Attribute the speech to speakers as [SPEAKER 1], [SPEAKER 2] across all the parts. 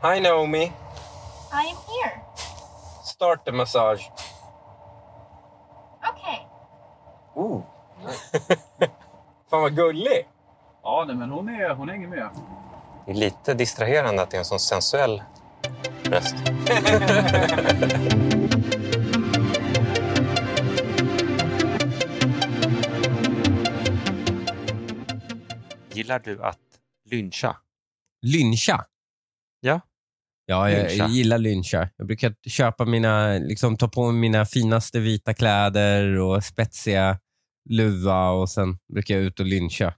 [SPEAKER 1] Hi Naomi.
[SPEAKER 2] I am here.
[SPEAKER 1] Start the massage.
[SPEAKER 2] Okay.
[SPEAKER 1] Ooh. Fan vad gullig.
[SPEAKER 3] Ja, nej, men hon, är, hon hänger med.
[SPEAKER 1] Det är lite distraherande att det är en sån sensuell röst. Gillar du att lyncha?
[SPEAKER 4] Lyncha?
[SPEAKER 1] Ja.
[SPEAKER 4] Ja, jag,
[SPEAKER 1] Lyncha.
[SPEAKER 4] jag gillar lyncha. Jag brukar köpa mina, liksom ta på mig mina finaste vita kläder och spetsiga luva och sen brukar jag ut och lyncha.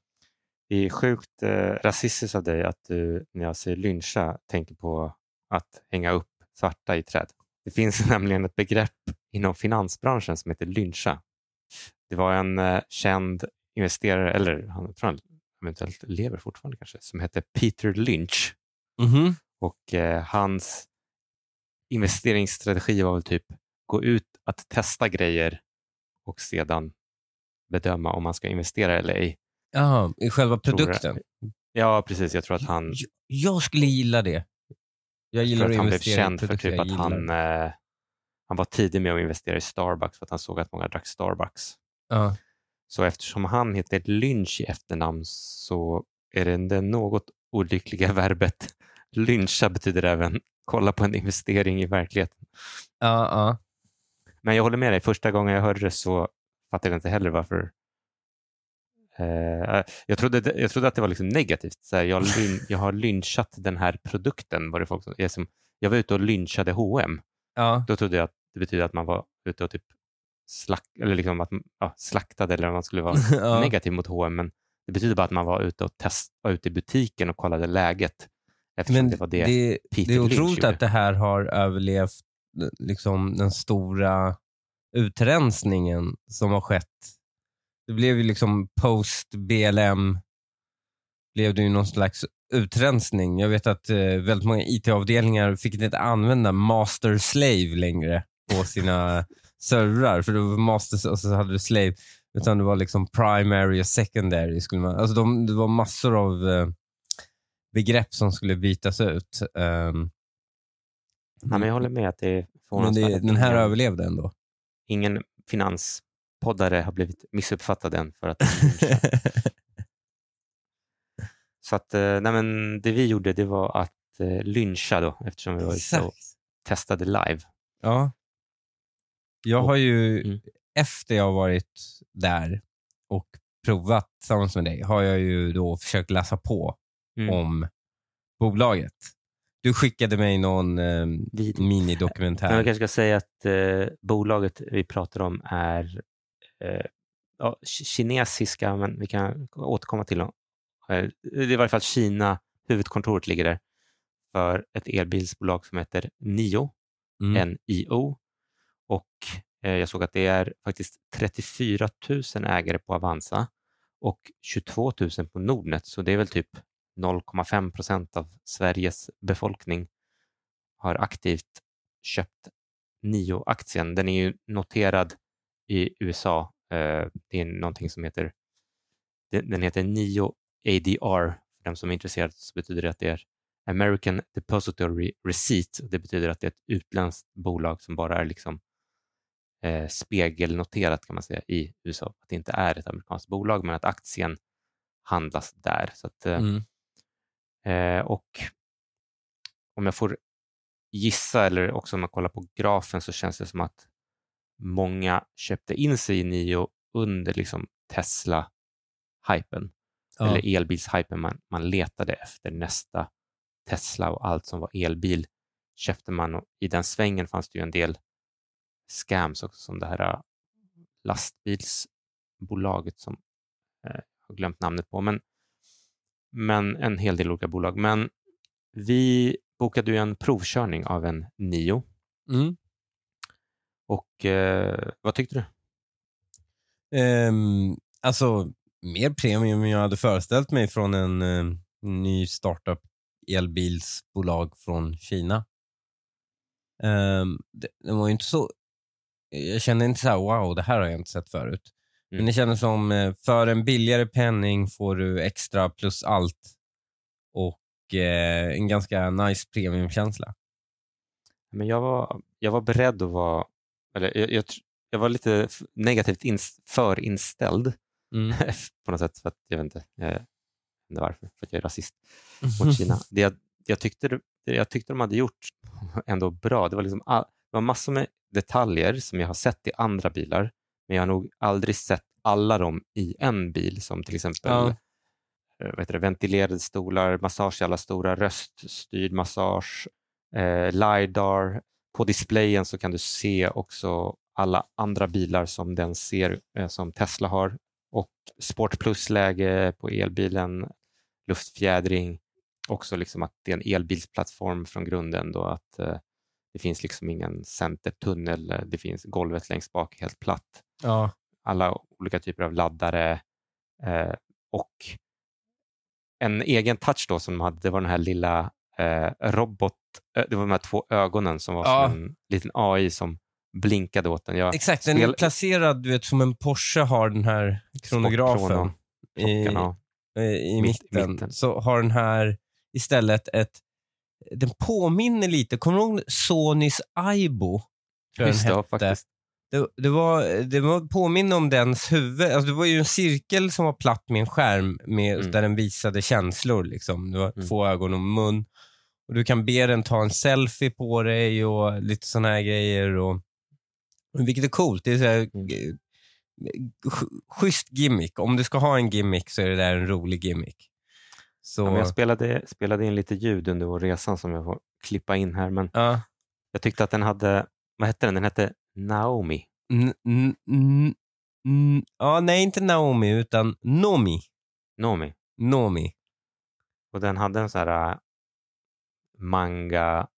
[SPEAKER 1] Det är sjukt eh, rasistiskt av dig att du när jag säger lyncha tänker på att hänga upp svarta i träd. Det finns nämligen ett begrepp inom finansbranschen som heter lyncha. Det var en eh, känd investerare, eller han jag tror han eventuellt lever fortfarande kanske, som hette Peter Lynch.
[SPEAKER 4] Mhm.
[SPEAKER 1] Och eh, hans investeringsstrategi var väl typ gå ut att testa grejer och sedan bedöma om man ska investera eller ej.
[SPEAKER 4] Jaha, i själva
[SPEAKER 1] jag.
[SPEAKER 4] produkten?
[SPEAKER 1] Ja, precis. Jag tror att han,
[SPEAKER 4] Jag, jag skulle gilla det. Jag
[SPEAKER 1] jag
[SPEAKER 4] gillar
[SPEAKER 1] tror
[SPEAKER 4] att
[SPEAKER 1] att han blev känd för typ
[SPEAKER 4] jag
[SPEAKER 1] att han, eh, han var tidig med att investera i Starbucks för att han såg att många drack Starbucks.
[SPEAKER 4] Ja.
[SPEAKER 1] Så eftersom han heter Lynch i efternamn så är det det något olyckliga verbet lyncha betyder även kolla på en investering i verkligheten.
[SPEAKER 4] Ja, ja.
[SPEAKER 1] Men jag håller med dig, första gången jag hörde det så fattade jag inte heller varför. Eh, jag, trodde, jag trodde att det var liksom negativt. Så här, jag, lyn, jag har lynchat den här produkten. Var det folk som, jag, som, jag var ute och lynchade H&M.
[SPEAKER 4] ja.
[SPEAKER 1] Då trodde jag att det betyder att man var ute och typ slack, eller liksom att, ja, slaktade eller om man skulle vara negativ mot H&M. Men det betyder bara att man var ute och test, var ute i butiken och kollade läget. Eftersom
[SPEAKER 4] Men
[SPEAKER 1] det var det.
[SPEAKER 4] det,
[SPEAKER 1] Peter
[SPEAKER 4] det är otroligt att det här har överlevt liksom, den stora utrensningen som har skett. Det blev ju liksom post BLM blev det ju någon slags utrensning. Jag vet att eh, väldigt många IT-avdelningar fick inte använda master slave längre på sina servrar. För det var master och så hade du slave. Utan det var liksom primary och secondary. Skulle man, alltså de, det var massor av eh, begrepp som skulle bytas ut. Ehm,
[SPEAKER 1] Ja, men jag håller med att det är
[SPEAKER 4] men det, den här
[SPEAKER 1] ingen-
[SPEAKER 4] överlevde ändå.
[SPEAKER 1] ingen finanspoddare har blivit missuppfattad än för att Så att, eh, nej men det vi gjorde det var att eh, lyncha då eftersom vi var ute och testade live.
[SPEAKER 4] Ja. Jag har ju,
[SPEAKER 1] mm.
[SPEAKER 4] efter jag har varit där och provat tillsammans med dig, har jag ju då försökt läsa på
[SPEAKER 1] Mm.
[SPEAKER 4] om bolaget. Du skickade mig någon eh, minidokumentär.
[SPEAKER 1] Men jag kanske ska säga att eh, bolaget vi pratar om är eh, ja, ki- kinesiska, men vi kan återkomma till dem. Eh, det är i varje fall Kina, huvudkontoret ligger där, för ett elbilsbolag som heter NIO,
[SPEAKER 4] Mm.
[SPEAKER 1] NIO. Och eh, jag såg att det är faktiskt 34 000 ägare på Avanza och 22 000 på Nordnet, så det är väl typ 0,5 procent av Sveriges befolkning har aktivt köpt NIO-aktien. Den är ju noterad i USA. Eh, det är någonting som heter, den heter NIO ADR. För de som är intresserade så betyder det att det är American Depository Receipt. Det betyder att det är ett utländskt bolag som bara är liksom eh, spegelnoterat kan man säga i USA. Att det inte är ett amerikanskt bolag men att aktien handlas där. Så att, eh,
[SPEAKER 4] Mm.
[SPEAKER 1] Eh, och om jag får gissa, eller också om man kollar på grafen, så känns det som att många köpte in sig i Nio under liksom Tesla-hypen,
[SPEAKER 4] Ja.
[SPEAKER 1] eller elbilshypen. Man, man letade efter nästa Tesla och allt som var elbil köpte man. Och I den svängen fanns det ju en del scams också, som det här äh, lastbilsbolaget som jag har glömt namnet på. Men men en hel del olika bolag. Men vi bokade ju en provkörning av en Nio
[SPEAKER 4] Mm.
[SPEAKER 1] och eh, vad tyckte du?
[SPEAKER 4] Ehm, alltså, mer premium än jag hade föreställt mig från en eh, ny startup elbilsbolag från Kina. Ehm, det, det var ju inte så... Jag kände inte så här, wow, det här har jag inte sett förut. Men det kändes som, eh, för en billigare penning får du extra plus allt. Och eh, en ganska nice premiumkänsla.
[SPEAKER 1] Men jag var, jag var beredd att vara, eller jag, jag, jag var lite negativt ins, förinställd
[SPEAKER 4] Mm.
[SPEAKER 1] på något sätt, för att, jag vet inte, jag vet inte varför, för att jag är rasist mot Kina. Det jag, jag, tyckte, det jag tyckte de hade gjort ändå bra, det var, liksom all, det var massor med detaljer som jag har sett i andra bilar, men jag har nog aldrig sett alla dem i en bil, som till exempel
[SPEAKER 4] Ja.
[SPEAKER 1] eh, vad det, ventilerade stolar, massage i alla stora, röststyrd massage, eh, LiDAR. På displayen så kan du se också alla andra bilar som den ser eh, som Tesla har och Sport Plus-läge på elbilen, luftfjädring, också liksom att det är en elbilsplattform från grunden då att eh, det finns liksom ingen centertunnel, eh, det finns golvet längst bak helt platt
[SPEAKER 4] Ja.
[SPEAKER 1] alla olika typer av laddare eh, och en egen touch då som de hade, det var den här lilla eh, robot, eh, det var de här två ögonen som var
[SPEAKER 4] Ja.
[SPEAKER 1] som en liten AI som blinkade åt den. Jag,
[SPEAKER 4] Exakt, den
[SPEAKER 1] spel-
[SPEAKER 4] är placerad du vet, som en Porsche har den här kronografen i,
[SPEAKER 1] klockan, ja.
[SPEAKER 4] eh, i
[SPEAKER 1] Mitt-
[SPEAKER 4] mitten.
[SPEAKER 1] mitten.
[SPEAKER 4] Så har den här istället ett... Den påminner lite, kommer du ihåg Sonys Aibo?
[SPEAKER 1] Just
[SPEAKER 4] den
[SPEAKER 1] det, faktiskt.
[SPEAKER 4] Det, det var, det var påminner om dens huvud. Alltså det var ju en cirkel som var platt med en skärm med,
[SPEAKER 1] Mm.
[SPEAKER 4] där den visade känslor. Liksom. Det var
[SPEAKER 1] Mm.
[SPEAKER 4] två ögon och mun. Och Du kan be den ta en selfie på dig och lite såna här grejer. Och, vilket är coolt. Det är så här,
[SPEAKER 1] Mm.
[SPEAKER 4] sch- schysst gimmick. Om du ska ha en gimmick så är det där en rolig gimmick. Så,
[SPEAKER 1] Ja, jag spelade, spelade in lite ljud under vår resan som jag får klippa in här, men
[SPEAKER 4] ja.
[SPEAKER 1] jag tyckte att den hade, vad hette den? Den hette Naomi.
[SPEAKER 4] N- n- n- n- ja, nej, inte Naomi, utan Nomi.
[SPEAKER 1] Nomi.
[SPEAKER 4] Nomi.
[SPEAKER 1] Och den hade en så här äh, manga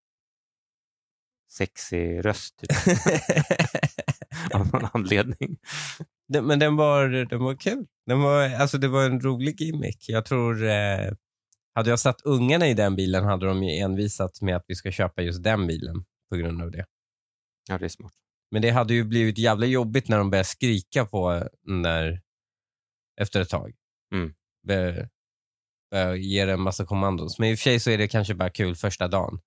[SPEAKER 1] sexig röst typ, av någon anledning.
[SPEAKER 4] Den- Men den var, den var kul. Den var, alltså det var en rolig gimmick. Jag tror, eh, hade jag satt ungarna i den bilen hade de ju envisats med att vi ska köpa just den bilen på grund av det.
[SPEAKER 1] Ja, det är smart.
[SPEAKER 4] Men det hade ju blivit jävla jobbigt när de började skrika på den där efter ett tag.
[SPEAKER 1] Mm.
[SPEAKER 4] Bör, bör ge en massa kommandos. Men i och för sig så är det kanske bara kul första dagen.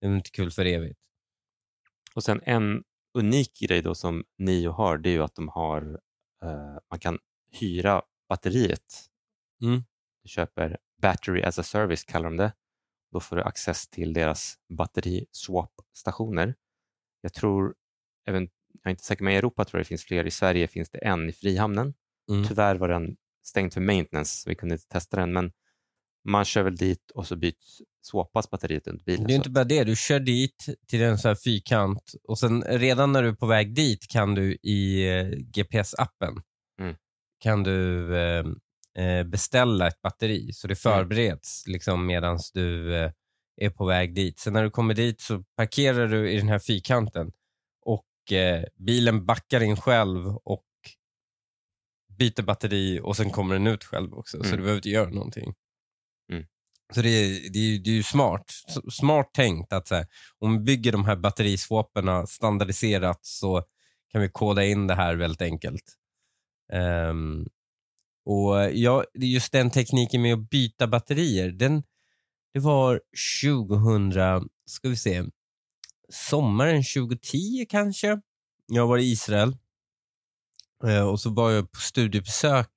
[SPEAKER 4] Det är inte kul för evigt.
[SPEAKER 1] Och sen en unik grej då som Nio har, det är ju att de har, eh, man kan hyra batteriet.
[SPEAKER 4] Mm.
[SPEAKER 1] Du köper battery as a service kallar de det. Då får du access till deras batteri-swap-stationer. Jag tror, även, jag är inte säker, men i Europa tror jag det finns fler. I Sverige finns det en i Frihamnen.
[SPEAKER 4] Mm.
[SPEAKER 1] Tyvärr var den stängd för maintenance, så vi kunde inte testa den. Men man kör väl dit och så byts, swapas batteriet under bilen.
[SPEAKER 4] Det är inte bara det. Du kör dit till en sån här fyrkant och sen redan när du är på väg dit kan du i eh, GPS-appen
[SPEAKER 1] Mm.
[SPEAKER 4] kan du eh, eh, beställa ett batteri så det
[SPEAKER 1] Mm.
[SPEAKER 4] förbereds liksom medan du eh, är på väg dit. Sen när du kommer dit så parkerar du i den här fyrkanten eh, bilen backar in själv och byter batteri och sen kommer den ut själv också. Så
[SPEAKER 1] Mm.
[SPEAKER 4] du behöver inte göra någonting.
[SPEAKER 1] Mm.
[SPEAKER 4] Så det är, det, är, det är ju smart. Smart tänkt att så här, om vi bygger de här batteriswaparna standardiserat så kan vi koda in det här väldigt enkelt. Ehm, och ja, just den tekniken med att byta batterier, den, det var 2000, ska vi se, sommaren 2010 kanske. Jag var i Israel eh, och så var jag på studiebesök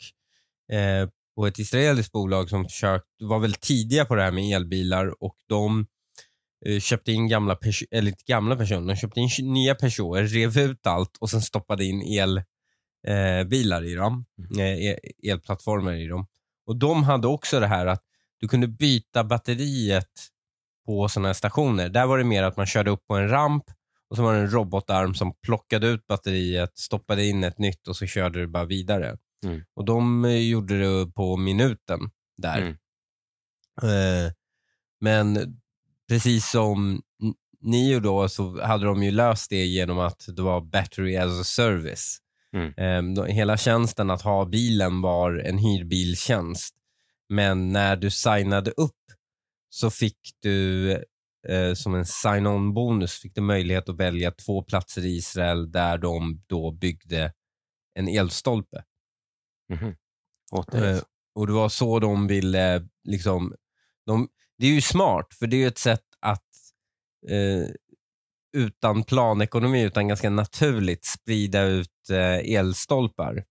[SPEAKER 4] eh, på ett israeliskt bolag som försökt, var väl tidiga på det här med elbilar och de eh, köpte in gamla, eller inte gamla personer, de köpte in nya Peugeot, rev ut allt och sen stoppade in elbilar eh, i dem, eh, e- elplattformar i dem. Och de hade också det här att du kunde byta batteriet på sådana här stationer. Där var det mer att man körde upp på en ramp och så var det en robotarm som plockade ut batteriet, stoppade in ett nytt och så körde du bara vidare.
[SPEAKER 1] Mm.
[SPEAKER 4] Och de eh, gjorde det på minuten där.
[SPEAKER 1] Mm.
[SPEAKER 4] Eh, men precis som Nio då så hade de ju löst det genom att det var battery as a service.
[SPEAKER 1] Mm.
[SPEAKER 4] Eh, hela tjänsten att ha bilen var en hyrbiltjänst. Men när du signade upp så fick du eh, som en sign-on bonus fick du möjlighet att välja två platser i Israel där de då byggde en elstolpe.
[SPEAKER 1] Åt dig.
[SPEAKER 4] Eh, och det var så de ville, liksom, de, det är ju smart, för det är ju ett sätt att eh, utan planekonomi, utan ganska naturligt sprida ut eh, elstolpar.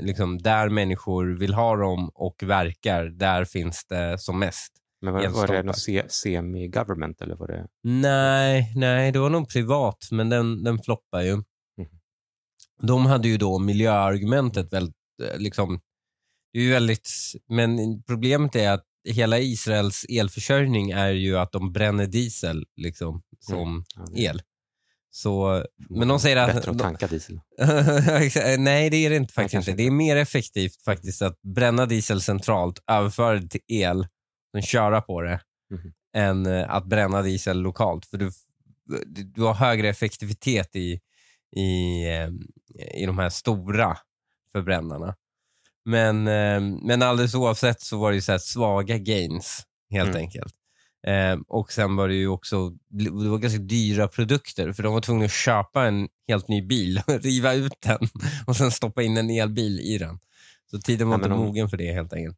[SPEAKER 4] Liksom, där människor vill ha dem och verkar, där finns det som mest.
[SPEAKER 1] Men var, var det något se- semi-government eller var det?
[SPEAKER 4] Nej, nej, det var nog privat, men den, den floppar ju.
[SPEAKER 1] Mhm.
[SPEAKER 4] De hade ju då miljöargumentet väldigt, liksom, det är ju väldigt, men problemet är att hela Israels elförsörjning är ju att de bränner diesel liksom, som
[SPEAKER 1] Ja, det är
[SPEAKER 4] el. Så, men de säger att...
[SPEAKER 1] Bättre att tanka diesel.
[SPEAKER 4] Nej, det är det inte faktiskt inte. Det är mer effektivt faktiskt att bränna diesel centralt, överföra det till el, sen köra på det,
[SPEAKER 1] Mhm.
[SPEAKER 4] än eh, att bränna diesel lokalt. För du, du har högre effektivitet i, i, eh, i de här stora förbrännarna. Men, eh, men alldeles oavsett så var det så svaga gains helt
[SPEAKER 1] Mm.
[SPEAKER 4] enkelt. Eh, och sen var det ju också det var ganska dyra produkter för de var tvungna att köpa en helt ny bil, riva ut den och sen stoppa in en elbil i den. Så tiden var
[SPEAKER 1] men
[SPEAKER 4] inte
[SPEAKER 1] om-
[SPEAKER 4] mogen för det helt enkelt.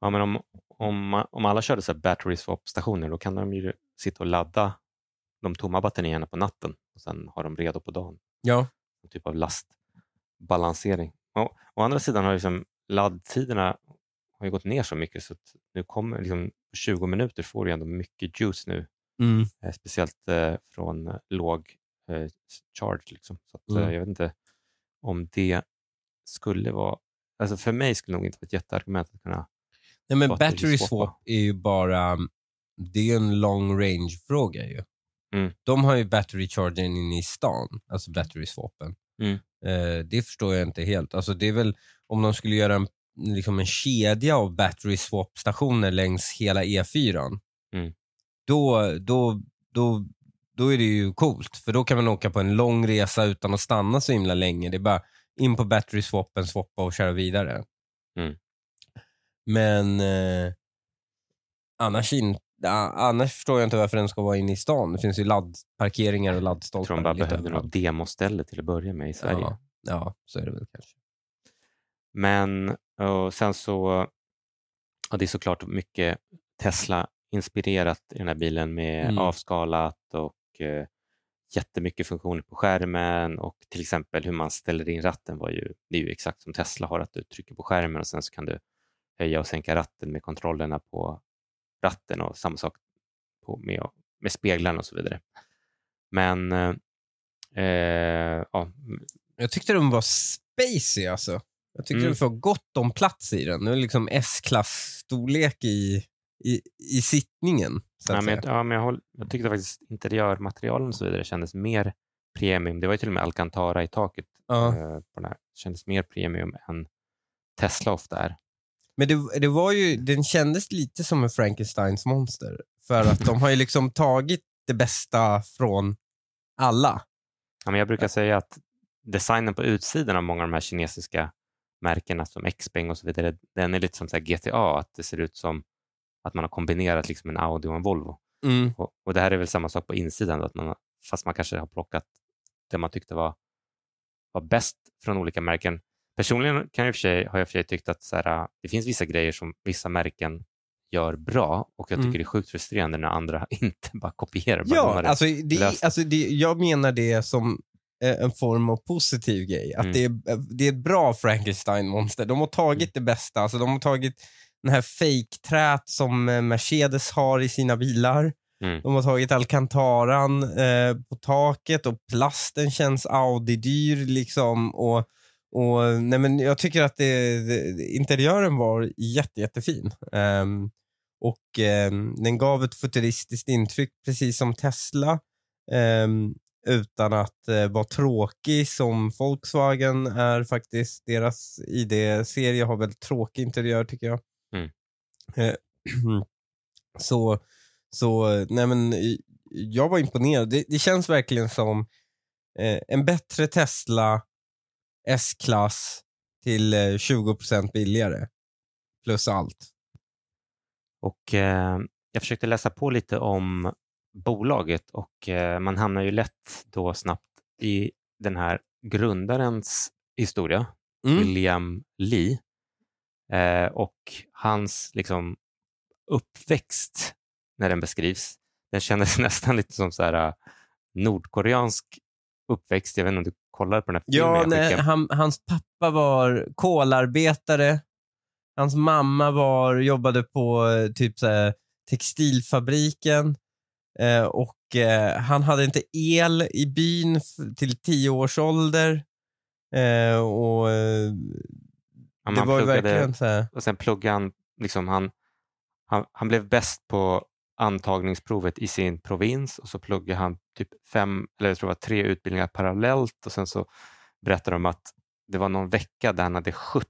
[SPEAKER 1] Ja, men om, om, om alla körde så battery swap-stationer då kan de ju sitta och ladda de tomma batterierna på natten och sen ha dem redo på dagen.
[SPEAKER 4] Ja.
[SPEAKER 1] En typ av lastbalansering. Och, å andra sidan har liksom laddtiderna har ju gått ner så mycket så nu kommer liksom, på 20 minuter får du ändå mycket juice nu.
[SPEAKER 4] Mm.
[SPEAKER 1] Eh, speciellt eh, från eh, låg eh, charge. Liksom. Så att, eh,
[SPEAKER 4] Mm.
[SPEAKER 1] Jag vet inte om det skulle vara... Alltså för mig skulle det nog inte vara ett jätteargument att kunna...
[SPEAKER 4] Nej, men
[SPEAKER 1] Battery
[SPEAKER 4] swap är ju bara, det är en long range-fråga ju.
[SPEAKER 1] Mm.
[SPEAKER 4] De har ju battery chargern inne i stan, alltså battery swappen.
[SPEAKER 1] Mm.
[SPEAKER 4] Eh, det förstår jag inte helt. Alltså det är väl om de skulle göra en, liksom en kedja av battery swap-stationer längs hela E4.
[SPEAKER 1] Mm.
[SPEAKER 4] Då, då, då, då är det ju coolt, för då kan man åka på en lång resa utan att stanna så himla länge. Det är bara in på battery swappen, swappa och köra vidare.
[SPEAKER 1] Mm.
[SPEAKER 4] Men eh, annars, in, annars förstår jag inte varför den ska vara inne i stan. Det finns ju laddparkeringar och
[SPEAKER 1] Jag
[SPEAKER 4] laddstolpar.
[SPEAKER 1] tror de bara behövde något demoställe till att börja med i Sverige.
[SPEAKER 4] Ja, ja, så är det väl kanske.
[SPEAKER 1] Men och sen så, ja, det är såklart mycket Tesla-inspirerat i den här bilen med
[SPEAKER 4] Mm.
[SPEAKER 1] avskalat och eh, jättemycket funktioner på skärmen och till exempel hur man ställer in ratten var ju, det är ju exakt som Tesla har, att du trycker på skärmen och sen så kan du höja och sänka ratten med kontrollerna på ratten och samma sak på, med, med speglarna och så vidare. Men eh, eh, ja,
[SPEAKER 4] Jag tyckte den var spacey alltså. Jag tyckte
[SPEAKER 1] Mm.
[SPEAKER 4] det var gott om plats i den. Det var liksom S-klass-storlek i, i, i sittningen.
[SPEAKER 1] Ja, men, ja, men jag, håll, jag tyckte faktiskt interiörmaterialen och så vidare kändes mer premium. Det var ju till och med Alcantara i taket
[SPEAKER 4] Ja.
[SPEAKER 1] eh, på den här. kändes mer premium än Tesla ofta är.
[SPEAKER 4] Men det, det var ju, den kändes lite som en Frankensteins monster. För att de har ju liksom tagit det bästa från alla.
[SPEAKER 1] Ja, men jag brukar säga att designen på utsidan av många av de här kinesiska märkena som Xpeng och så vidare, den är lite som så GTA, att det ser ut som att man har kombinerat liksom en Audi och en Volvo.
[SPEAKER 4] Mm.
[SPEAKER 1] Och, och det här är väl samma sak på insidan, då, att man, fast man kanske har plockat det man tyckte var, var bäst från olika märken. Personligen kan jag för sig, har jag för sig tyckt att så här, det finns vissa grejer som vissa märken gör bra och jag tycker
[SPEAKER 4] Mm.
[SPEAKER 1] det är sjukt frustrerande när andra inte bara kopierar. Bara de
[SPEAKER 4] Ja,
[SPEAKER 1] har
[SPEAKER 4] alltså, det,
[SPEAKER 1] löst.
[SPEAKER 4] alltså det, jag menar det som eh, en form av positiv grej. Att
[SPEAKER 1] Mm.
[SPEAKER 4] det, är, det är ett bra Frankenstein-monster. De har tagit det bästa. Alltså, de har tagit den här fake-trät som eh, Mercedes har i sina bilar.
[SPEAKER 1] Mm.
[SPEAKER 4] De har tagit alcantaran eh, på taket och plasten känns Audi-dyr. Liksom, och, och, nej, men jag tycker att det, det, interiören var jätte, jättefin. Ehm, och ehm, Den gav ett futuristiskt intryck, precis som Tesla. ehm, utan att eh, vara tråkig som Volkswagen är faktiskt. Deras ID-serie har väldigt tråkig interiör tycker jag.
[SPEAKER 1] Mm.
[SPEAKER 4] Eh, så, så nej men, jag var imponerad. Det, det känns verkligen som eh, en bättre Tesla S-klass till eh, 20% billigare. Plus allt.
[SPEAKER 1] Och eh, Jag försökte läsa på lite om bolaget och eh, man hamnar ju lätt då snabbt i den här grundarens historia,
[SPEAKER 4] Mm.
[SPEAKER 1] William Lee, eh, och hans liksom uppväxt när den beskrivs. Den kändes nästan lite som så här, äh, nordkoreansk uppväxt. Jag vet inte om du kollar på den här filmen
[SPEAKER 4] Ja, nej, han, hans pappa var kolarbetare. Hans mamma var, jobbade på eh, typ så här, textilfabriken. Eh, och eh, Han hade inte el i byn till tio års ålder. Eh, och, eh,
[SPEAKER 1] Ja,
[SPEAKER 4] det var
[SPEAKER 1] pluggade-
[SPEAKER 4] verkligen så här.
[SPEAKER 1] och sen pluggade han, liksom han, han, han blev bäst på antagningsprovet i sin provins och så pluggade han typ fem, eller jag tror det var tre utbildningar parallellt och sen så berättade de att det var någon vecka där han hade 17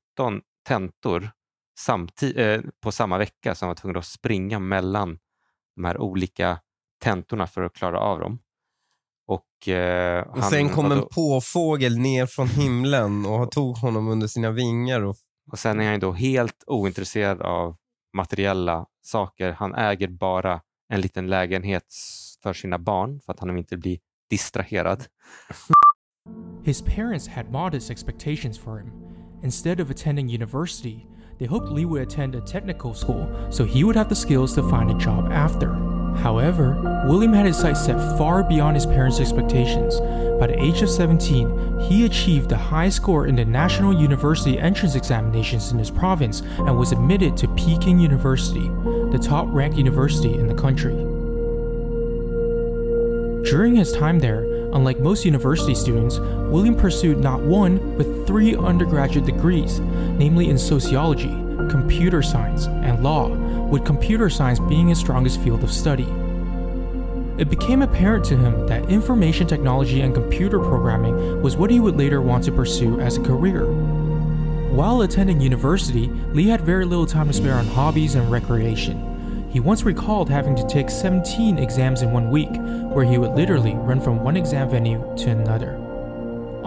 [SPEAKER 1] tentor samtid, eh, på samma vecka så han var tvungen att springa mellan de här olika tentorna för att klara av dem. Och, eh,
[SPEAKER 4] Och sen kom en
[SPEAKER 1] då-
[SPEAKER 4] påfågel ner från himlen och tog honom under sina vingar. Och,
[SPEAKER 1] Och sen är han då helt ointresserad av materiella saker. Han äger bara en liten lägenhet för sina barn för att han inte blir distraherad.
[SPEAKER 5] His parents had modest expectations for him. Instead of attending university, they hoped Lee would attend a technical school so he would have the skills to find a job after. However, William had his sights set far beyond his parents' expectations. By the age of 17, he achieved the highest score in the national university entrance examinations in his province and was admitted to Peking University, the top ranked university in the country. During his time there, unlike most university students, William pursued not one, but three undergraduate degrees, namely in sociology, computer science, and law, with computer science being his strongest field of study. It became apparent to him that information technology and computer programming was what he would later want to pursue as a career. While attending university, Lee had very little time to spare on hobbies and recreation. He once recalled having to take 17 exams in one week, where he would literally run from one exam venue to another.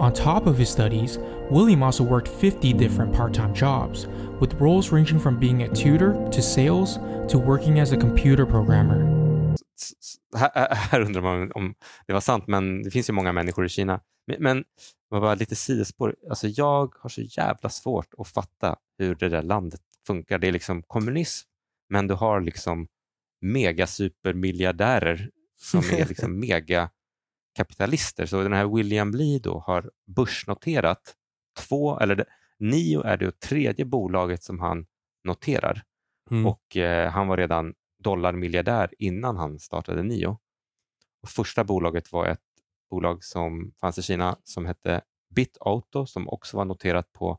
[SPEAKER 5] On top of his studies, William also worked 50 different part time jobs, with roles ranging from being a tutor to sales to working as a computer programmer.
[SPEAKER 1] Här, här undrar man om det var sant, men det finns ju många människor i Kina. Men, men bara lite sidospår. Alltså jag har så jävla svårt att fatta hur det där landet funkar. Det är liksom kommunism, men du har liksom megasupermiljardärer som är liksom megakapitalister. Så den här William Lee då har börsnoterat två, eller Nio är det tredje bolaget som han noterar
[SPEAKER 4] Mm.
[SPEAKER 1] och eh, han var redan dollarmiljardär innan han startade Nio. Och första bolaget var ett bolag som fanns i Kina som hette BitAuto som också var noterat på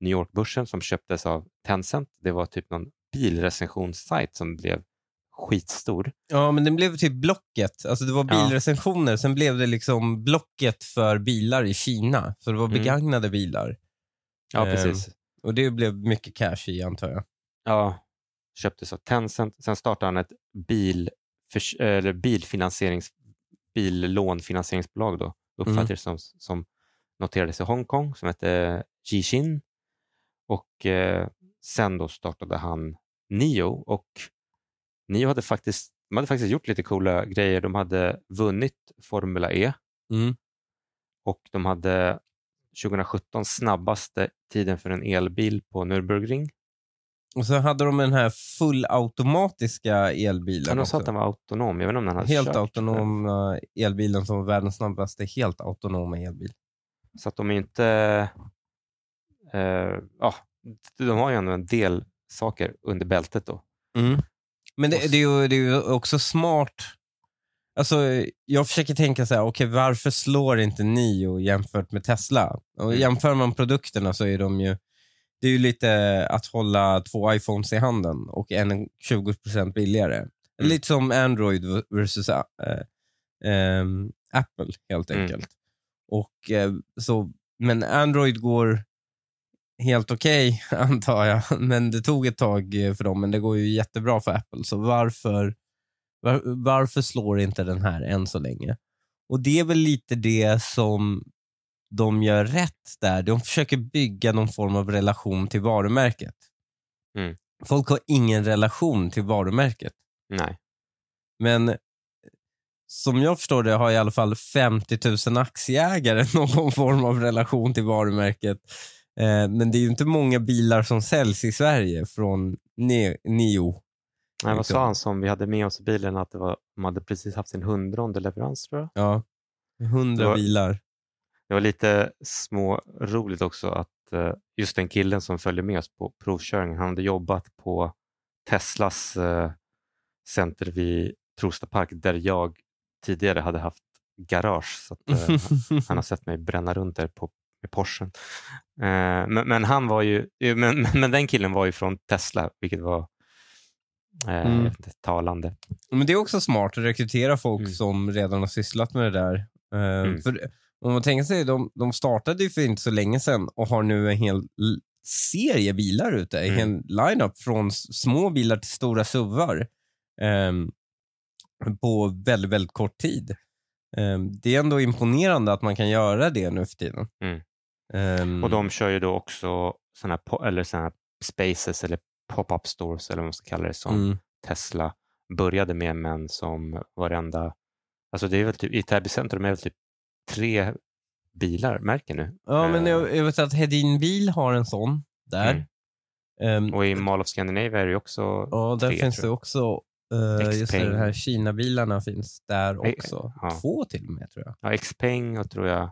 [SPEAKER 1] New York-börsen som köptes av Tencent. Det var typ någon bilrecensionssajt som blev skitstor.
[SPEAKER 4] Ja, men den blev typ Blocket. Alltså det var
[SPEAKER 1] Ja.
[SPEAKER 4] bilrecensioner, sen blev det liksom Blocket för bilar i Kina. Så det var
[SPEAKER 1] Mm.
[SPEAKER 4] begagnade bilar.
[SPEAKER 1] Ja,
[SPEAKER 4] Ehm.
[SPEAKER 1] precis.
[SPEAKER 4] Och det blev mycket cash i antar jag.
[SPEAKER 1] Ja, köptes av Tencent. Sen startade han ett bil, eller bilfinansierings, billånfinansieringsbolag då, uppfattades som, som noterades i Hongkong som hette Jixin. Och eh, sen då startade han Nio och Nio hade faktiskt, de hade faktiskt gjort lite coola grejer. De hade vunnit Formula E
[SPEAKER 4] Mm.
[SPEAKER 1] och de hade 2017 snabbaste tiden för en elbil på Nürburgring.
[SPEAKER 4] Och så hade de den här fullautomatiska
[SPEAKER 1] Ja,
[SPEAKER 4] elbilen
[SPEAKER 1] de sa att den var autonom. Jag vet inte om den hade
[SPEAKER 4] Helt
[SPEAKER 1] kört.
[SPEAKER 4] autonoma elbilen som var världens snabbaste helt autonoma elbil.
[SPEAKER 1] Så att de är inte... Eh, ja, de har ju ändå en del saker under bältet då.
[SPEAKER 4] Men det, det, är ju, det är ju också smart. Alltså, jag försöker tänka så här, okej varför slår inte Nio jämfört med Tesla? Och
[SPEAKER 1] Mm.
[SPEAKER 4] jämför man produkterna så är de ju, det är ju lite att hålla två iPhones i handen och en är 20% billigare.
[SPEAKER 1] Mm.
[SPEAKER 4] Lite som Android versus äh, ehm, Apple helt
[SPEAKER 1] Mm.
[SPEAKER 4] enkelt. Och, eh, så, men Android går helt okej antar jag. Men det tog ett tag eh, för dem, men det går ju jättebra för Apple. Så varför, var, varför slår inte den här än så länge? Och det är väl lite det som de gör rätt där. De försöker bygga någon form av relation till varumärket.
[SPEAKER 1] Mm.
[SPEAKER 4] Folk har ingen relation till varumärket.
[SPEAKER 1] Nej.
[SPEAKER 4] Men eh, som jag förstår det har i alla fall 50 000 aktieägare någon form av relation till varumärket. Eh, men det är ju inte många bilar som säljs i Sverige från Ne- Nio.
[SPEAKER 1] Nej, vad sa han som vi hade med oss i bilen? Att det var, de hade precis haft sin hundronde leverans tror jag.
[SPEAKER 4] Ja. 100
[SPEAKER 1] Det var-
[SPEAKER 4] bilar.
[SPEAKER 1] Det var lite små roligt också att eh, just den killen som följde med oss på provkörningen, han hade jobbat på Teslas eh, center vid Trosta Park där jag tidigare hade haft garage. Så att, han har sett mig bränna runt där på med Porschen. Eh, men, men han var ju, men, men den killen var ju från Tesla, vilket var eh,
[SPEAKER 4] Mm.
[SPEAKER 1] talande.
[SPEAKER 4] Men det är också smart att rekrytera folk
[SPEAKER 1] Mm.
[SPEAKER 4] som redan har sysslat med det där. Eh,
[SPEAKER 1] Mm.
[SPEAKER 4] För om man tänker sig, de, de startade ju för inte så länge sedan och har nu en hel serie bilar ute. En
[SPEAKER 1] Mm.
[SPEAKER 4] hel line-up från små bilar till stora SUVar ehm, på väldigt, väldigt kort tid. Ehm, det är ändå imponerande att man kan göra det nu för tiden.
[SPEAKER 1] Mm.
[SPEAKER 4] Ehm,
[SPEAKER 1] Och de kör ju då också såna här, eller såna här spaces eller pop-up stores eller vad man ska kalla det som
[SPEAKER 4] mm.
[SPEAKER 1] Tesla började med men som varenda, alltså det är väl typ, i Täby centrum är det typ tre bilar, märker nu.
[SPEAKER 4] Ja, men
[SPEAKER 1] Eh,
[SPEAKER 4] jag, jag vet att Hedin Bil har en sån där.
[SPEAKER 1] Mm.
[SPEAKER 4] Ehm,
[SPEAKER 1] Och i Mall of Scandinavia är det ju också
[SPEAKER 4] Ja, där
[SPEAKER 1] tre,
[SPEAKER 4] finns det
[SPEAKER 1] jag.
[SPEAKER 4] också. Uh, just det, här Kina-bilarna finns där
[SPEAKER 1] Eh,
[SPEAKER 4] också.
[SPEAKER 1] ja.
[SPEAKER 4] Två till och med tror jag.
[SPEAKER 1] Ja, Xpeng och tror jag.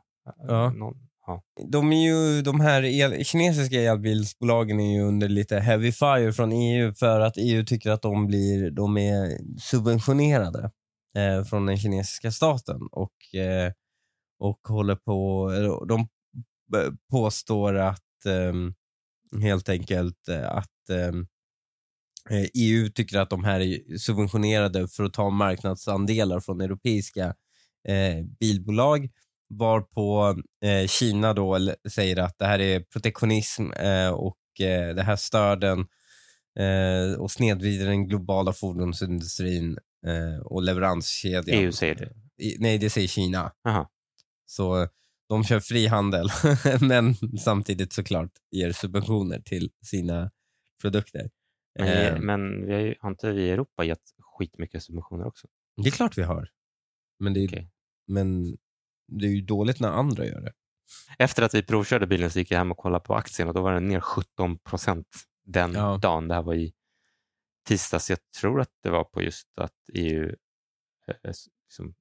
[SPEAKER 4] Ja.
[SPEAKER 1] Någon, ja.
[SPEAKER 4] De, är ju, de här el, kinesiska elbilsbolagen är ju under lite heavy fire från EU för att EU tycker att de, blir, de är subventionerade eh, från den kinesiska staten och, eh, och håller på, de påstår att eh, helt enkelt att eh, EU tycker att de här är subventionerade för att ta marknadsandelar från europeiska eh, bilbolag varpå eh, Kina då säger att det här är protektionism eh, och eh, det här stör den eh, och snedvrider den globala fordonsindustrin eh, och leveranskedjan.
[SPEAKER 1] EU säger det.
[SPEAKER 4] I, nej, det säger Kina.
[SPEAKER 1] Aha.
[SPEAKER 4] Så de kör frihandel, men samtidigt såklart ger subventioner till sina produkter.
[SPEAKER 1] Men,
[SPEAKER 4] Eh,
[SPEAKER 1] men vi har, ju, har inte vi i Europa gett skitmycket subventioner också?
[SPEAKER 4] det är klart vi har. Men det är,
[SPEAKER 1] Okej.
[SPEAKER 4] men det är ju dåligt när andra gör det.
[SPEAKER 1] Efter att vi provkörde bilen så gick jag hem och kollade på aktien och då var den ner 17 procent den
[SPEAKER 4] Ja.
[SPEAKER 1] dagen. Det här var i tisdags. Jag tror att det var på just att EU eh, liksom,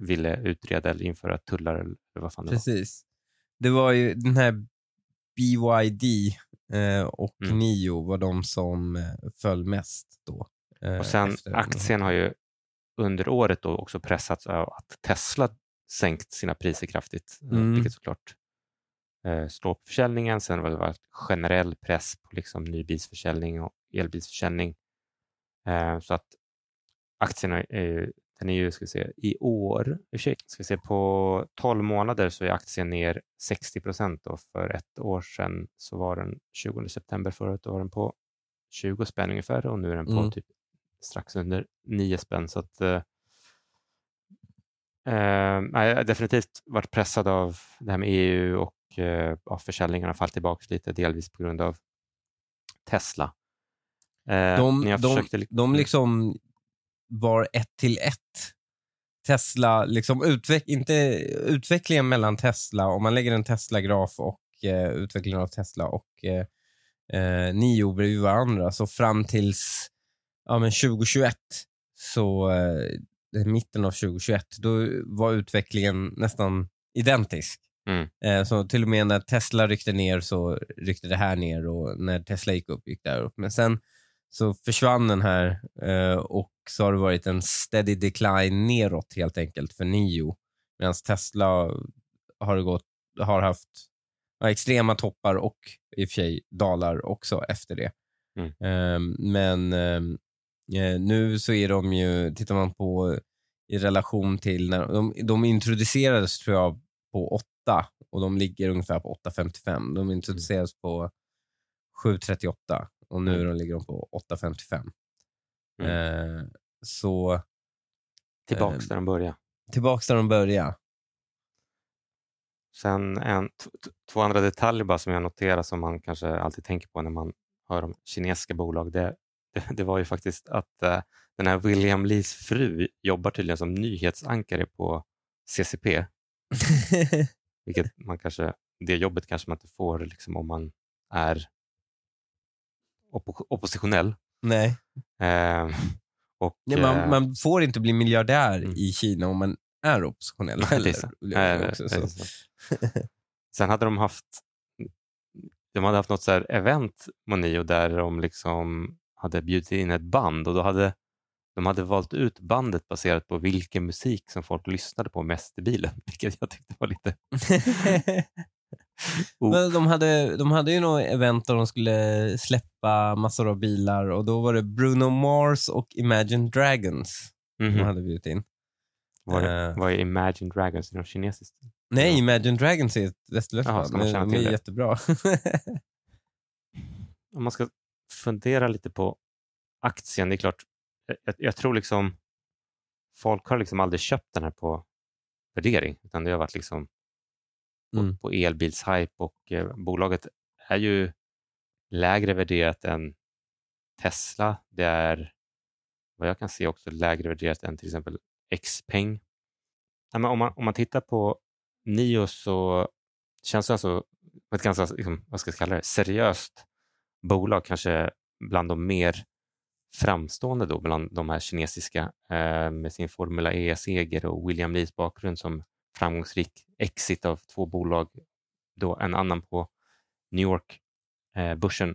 [SPEAKER 1] ville utreda eller införa tullar eller vad fan det var.
[SPEAKER 4] Precis. Det var ju den här BYD eh, och
[SPEAKER 1] Mm.
[SPEAKER 4] Nio var de som eh, föll mest då. eh,
[SPEAKER 1] Och sen aktien har ju under året då också pressats av att Tesla sänkt sina priser kraftigt, eh,
[SPEAKER 4] Mm.
[SPEAKER 1] vilket såklart eh, slår på försäljningen. Sen har det varit generell press på liksom nybilsförsäljning och elbilsförsäljning. Eh, så att aktien är, den är ju, ska vi se, i år, ska vi se, på 12 månader så är aktien ner 60 procent och för ett år sedan så var den 20 september förra året, var den på 20 spänn ungefär och nu är den på
[SPEAKER 4] Mm.
[SPEAKER 1] typ strax under 9 spänn. Så att, eh, jag har definitivt varit pressad av det här med EU och eh, ja, försäljningarna fallit tillbaka lite, delvis på grund av Tesla. Eh, men
[SPEAKER 4] de, de,
[SPEAKER 1] försökte
[SPEAKER 4] de liksom var ett till ett. Tesla, liksom utveck, inte utvecklingen mellan Tesla, om man lägger en Tesla-graf och eh, utvecklingen av Tesla och eh, eh, Nio bredvid varandra, så fram tills ja, men 2021, så eh, mitten av 2021, då var utvecklingen nästan identisk.
[SPEAKER 1] Mm.
[SPEAKER 4] Eh, så till och med när Tesla ryckte ner så ryckte det här ner och när Tesla gick upp gick det här upp. Men sen så försvann den här eh, och så har det varit en steady decline neråt helt enkelt för Nio. Medan Tesla har, gått, har haft extrema toppar och i och för sig dalar också efter det.
[SPEAKER 1] Mm.
[SPEAKER 4] Eh, men eh, nu så är de ju, tittar man på i relation till när de, de introducerades tror jag på 8 och de ligger ungefär på 8,55. De introducerades på 7,38 och nu
[SPEAKER 1] Mm.
[SPEAKER 4] de ligger de på 8,55.
[SPEAKER 1] Mm.
[SPEAKER 4] Eh, så
[SPEAKER 1] tillbaka
[SPEAKER 4] eh,
[SPEAKER 1] där de började.
[SPEAKER 4] tillbaks där de började.
[SPEAKER 1] Sen en, två andra detaljer bara som jag noterar som man kanske alltid tänker på när man hör om kinesiska bolag. Det, det, det var ju faktiskt att eh, den här William Lees fru jobbar tydligen som nyhetsankare på CCP. Vilket man kanske, det jobbet kanske man inte får liksom, om man är oppo- oppositionell.
[SPEAKER 4] Nej.
[SPEAKER 1] Eh, och,
[SPEAKER 4] Nej, man,
[SPEAKER 1] eh,
[SPEAKER 4] man får inte bli miljardär
[SPEAKER 1] Mm.
[SPEAKER 4] i Kina om man är oppositionell
[SPEAKER 1] Nej, det är Nej,
[SPEAKER 4] säga också, så.
[SPEAKER 1] Sen hade de haft de hade haft något så här event, Monio, där de liksom hade bjudit in ett band och då hade de hade valt ut bandet baserat på vilken musik som folk lyssnade på mest i bilen, vilket jag tyckte var lite... Oh.
[SPEAKER 4] Men de, hade, de hade ju något event där de skulle släppa massor av bilar och då var det Bruno Mars och Imagine Dragons
[SPEAKER 1] Mhm.
[SPEAKER 4] de hade bjudit in.
[SPEAKER 1] Var, det,
[SPEAKER 4] Eh.
[SPEAKER 1] var det Imagine Dragons i något kinesiskt?
[SPEAKER 4] Nej,
[SPEAKER 1] Ja.
[SPEAKER 4] Imagine Dragons är ett västerländskt band. De de är
[SPEAKER 1] det?
[SPEAKER 4] jättebra.
[SPEAKER 1] Om man ska fundera lite på aktien, det är klart, jag, jag tror liksom folk har liksom aldrig köpt den här på värdering, utan det har varit liksom på,
[SPEAKER 4] Mm.
[SPEAKER 1] på elbilshype och eh, bolaget är ju lägre värderat än Tesla. Det är vad jag kan se också lägre värderat än till exempel Xpeng. Ja, men om, man, om man tittar på Nio så känns det alltså ett ganska liksom, vad ska jag kalla det, seriöst bolag, kanske bland de mer framstående då, bland de här kinesiska eh, med sin Formula E-seger och William Lees bakgrund som framgångsrik exit av två bolag, då en annan på New York-börsen. Eh,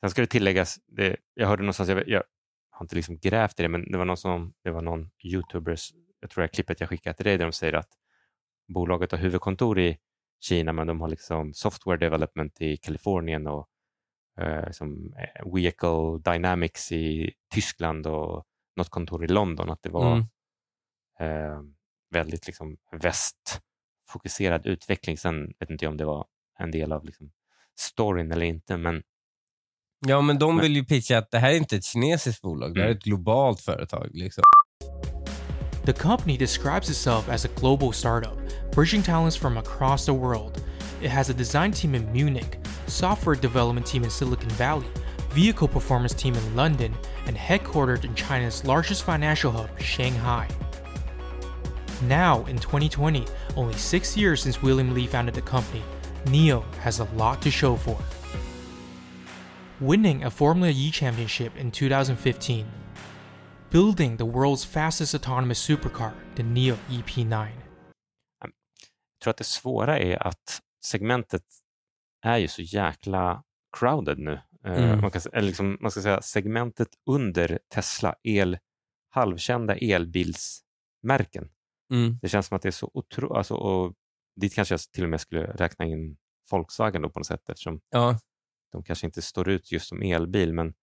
[SPEAKER 1] Sen ska det tilläggas, det, jag hörde någonstans, jag, jag har inte liksom grävt i det, men det var någon, som, det var någon YouTubers, jag tror det är klippet jag skickade till dig, där de säger att bolaget har huvudkontor i Kina, men de har liksom software development i Kalifornien och eh, som eh, Vehicle Dynamics i Tyskland och något kontor i London. Att det var
[SPEAKER 4] Mm.
[SPEAKER 1] eh, väldigt liksom västfokuserad utveckling. Sen vet inte jag om det var en del av liksom storyn eller inte, men
[SPEAKER 4] Ja, men de
[SPEAKER 1] Men-
[SPEAKER 4] vill ju pitcha att det här är inte ett kinesiskt bolag, det här är
[SPEAKER 1] Mm.
[SPEAKER 4] ett globalt företag. Liksom.
[SPEAKER 5] The company describes itself as a global startup, bridging talents from across the world. It has a design team in Munich, software development team in Silicon Valley, vehicle performance team in London, and headquartered in China's largest financial hub, Shanghai. Now, in 2020, only six years since William Lee founded the company, NEO has a lot to show for. Winning a Formula E championship in 2015, building the world's fastest autonomous supercar, the NEO E EP9.
[SPEAKER 1] jag tror att det svåra är att segmentet är ju så jäkla crowded nu. Eh,
[SPEAKER 4] Mm.
[SPEAKER 1] Man, kan, eller liksom, man ska säga segmentet under Tesla, el, halvkända elbilsmärken.
[SPEAKER 4] Mm.
[SPEAKER 1] Det känns som att det är så otroligt, alltså, och dit kanske jag till och med skulle räkna in Volkswagen då på något sätt eftersom
[SPEAKER 4] Ja.
[SPEAKER 1] de kanske inte står ut just som elbil, men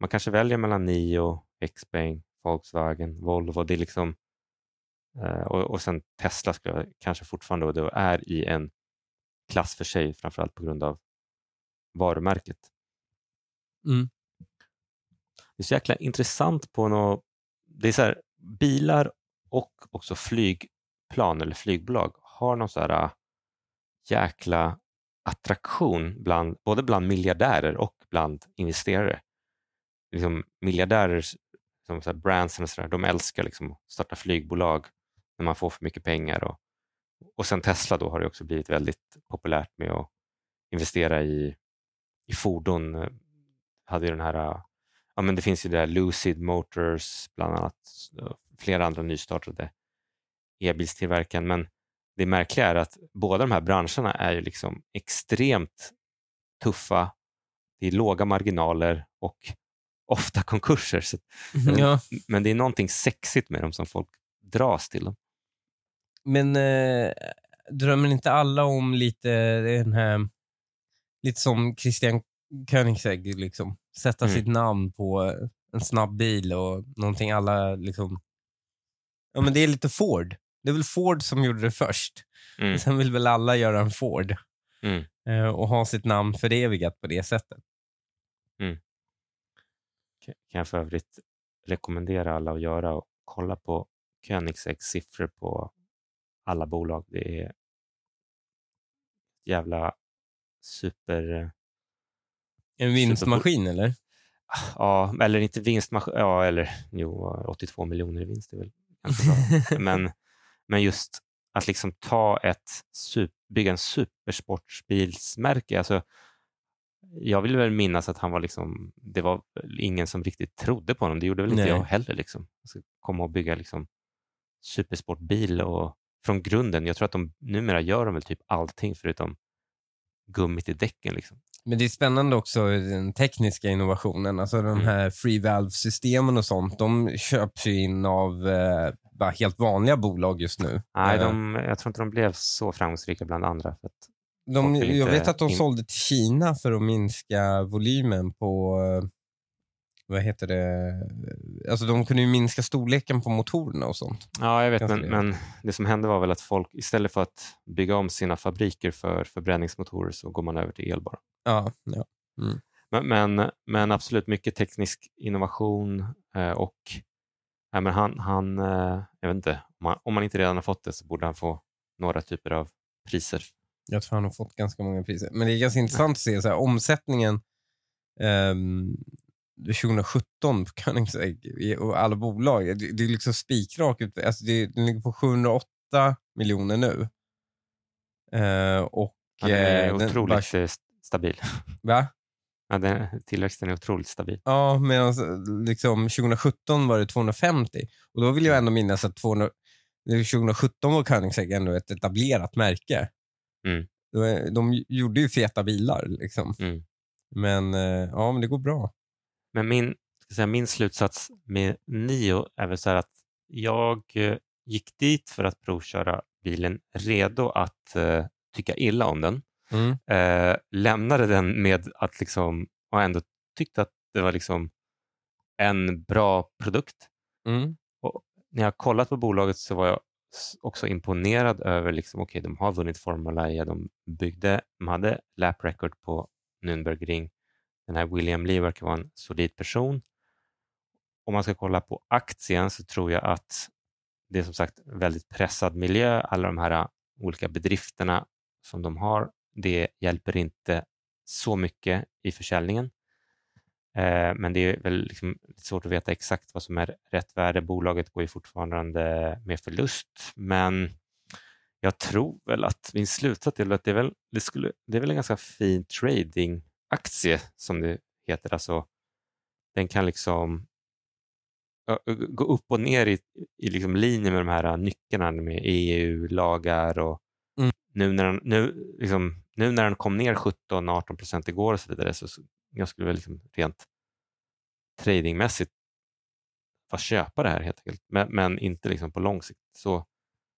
[SPEAKER 1] man kanske väljer mellan Nio, Xpeng, Volkswagen, Volvo. Det är liksom, eh, och, och sen Tesla skulle jag kanske fortfarande då är i en klass för sig, framförallt på grund av varumärket.
[SPEAKER 4] Mm.
[SPEAKER 1] Det är så jäkla intressant på något, det är så här, bilar och också flygplan eller flygbolag har någon så här äh, jäkla attraktion bland, både bland miljardärer och bland investerare. Liksom miljardärer, som så här brands och så där, de älskar liksom att starta flygbolag när man får för mycket pengar. Och, och sen Tesla då har det också blivit väldigt populärt med att investera i, i fordon. Hade ju den här, ja men det finns ju det där Lucid Motors bland annat, flera andra nystartade e-bilstillverkaren. Men det märkliga är att båda de här branscherna är ju liksom extremt tuffa. Det är låga marginaler och ofta konkurser. Så,
[SPEAKER 4] ja.
[SPEAKER 1] men det är någonting sexigt med dem som folk dras till. Dem.
[SPEAKER 4] Men eh, drömmer inte alla om lite den här, lite som Christian Koenigsegg, liksom, sätta
[SPEAKER 1] Mm.
[SPEAKER 4] sitt namn på en snabb bil och någonting alla liksom... Ja, men det är lite Ford. Det är väl Ford som gjorde det först.
[SPEAKER 1] Mm.
[SPEAKER 4] Sen vill väl alla göra en Ford
[SPEAKER 1] Mm.
[SPEAKER 4] eh, och ha sitt namn förevigat på det sättet.
[SPEAKER 1] kan jag för övrigt rekommendera alla att göra och kolla på Koenigseggs siffror på alla bolag. Det är jävla super...
[SPEAKER 4] En vinstmaskin eller?
[SPEAKER 1] Ja, eller inte vinstmaskin. Ja, eller jo, 82 miljoner i vinst är väl men, men just att liksom ta ett, bygga en supersportsbilsmärke. Alltså, jag vill väl minnas att han var liksom, det var ingen som riktigt trodde på honom. Det gjorde väl inte
[SPEAKER 4] Nej.
[SPEAKER 1] jag heller. Liksom. Ska komma och bygga liksom, supersportbil och från grunden. Jag tror att de numera gör de väl typ allting förutom gummit i däcken. Liksom.
[SPEAKER 4] Men det är spännande också den tekniska innovationen. Alltså de
[SPEAKER 1] Mm.
[SPEAKER 4] här free valve-systemen och sånt, de köps ju in av eh, bara helt vanliga bolag just nu.
[SPEAKER 1] Nej,
[SPEAKER 4] Eh,
[SPEAKER 1] de, jag tror inte de blev så framgångsrika bland andra. För att,
[SPEAKER 4] de, jag vet att de
[SPEAKER 1] in-
[SPEAKER 4] sålde till Kina för att minska volymen på, eh, vad heter det, alltså de kunde ju minska storleken på motorerna och sånt.
[SPEAKER 1] ja, jag vet, men,
[SPEAKER 4] det.
[SPEAKER 1] men det som hände var väl att folk istället för att bygga om sina fabriker för förbränningsmotorer så går man över till el bara.
[SPEAKER 4] Ja, ja.
[SPEAKER 1] Men, men, men absolut mycket teknisk innovation eh, och ja, men han, han eh, jag vet inte, om han, om han inte redan har fått det så borde han få några typer av priser.
[SPEAKER 4] Jag tror han har fått ganska många priser. Men det är ganska intressant att se så här, omsättningen ehm, 2017 på Koenigsegg i- och alla bolag. Det, det är liksom spikrak. ut- Alltså det, den ligger på 708 miljoner nu. Eh, och
[SPEAKER 1] Han är
[SPEAKER 4] eh, den
[SPEAKER 1] otroligt
[SPEAKER 4] bara-
[SPEAKER 1] eh, st- stabil.
[SPEAKER 4] va?
[SPEAKER 1] Ja, den, tillväxten är otroligt stabil.
[SPEAKER 4] Ja, medan liksom 2017 var det 250. Och då vill jag ändå minnas att 200, 2017 var Koenigsegg ändå ett etablerat märke.
[SPEAKER 1] Mm.
[SPEAKER 4] De, de gjorde ju feta bilar. Liksom.
[SPEAKER 1] Mm.
[SPEAKER 4] Men eh, ja, men det går bra.
[SPEAKER 1] Men min, ska säga, min slutsats med Nio är väl så här att jag eh, gick dit för att provköra bilen redo att eh, tycka illa om den.
[SPEAKER 4] Mm.
[SPEAKER 1] eh, lämnade den med att liksom, och ändå tyckte att det var liksom en bra produkt.
[SPEAKER 4] Mm.
[SPEAKER 1] När jag kollat på bolaget så var jag också imponerad över, liksom, okej, de har vunnit Formula E, de byggde, de hade lap record på Nürnbergring. Den här William Lee verkar vara en solid person. Om man ska kolla på aktien så tror jag att det är som sagt väldigt pressad miljö, alla de här äh, olika bedrifterna som de har, det hjälper inte så mycket i försäljningen. Eh, men det är väl liksom svårt att veta exakt vad som är rätt värde. Bolaget går ju fortfarande med förlust, men jag tror väl att min slutsats är att det är väl, det skulle, det är väl en ganska fin trading tradingaktie som det heter. Alltså, den kan liksom gå upp och ner i, i liksom linje med de här nyckeln med EU-lagar och
[SPEAKER 4] Mm.
[SPEAKER 1] nu, när den, nu, liksom, nu när den kom ner 17-18 procent igår och så vidare så, jag skulle väl liksom rent tradingmässigt få köpa det här helt enkelt. Men, men inte liksom på lång sikt. Så,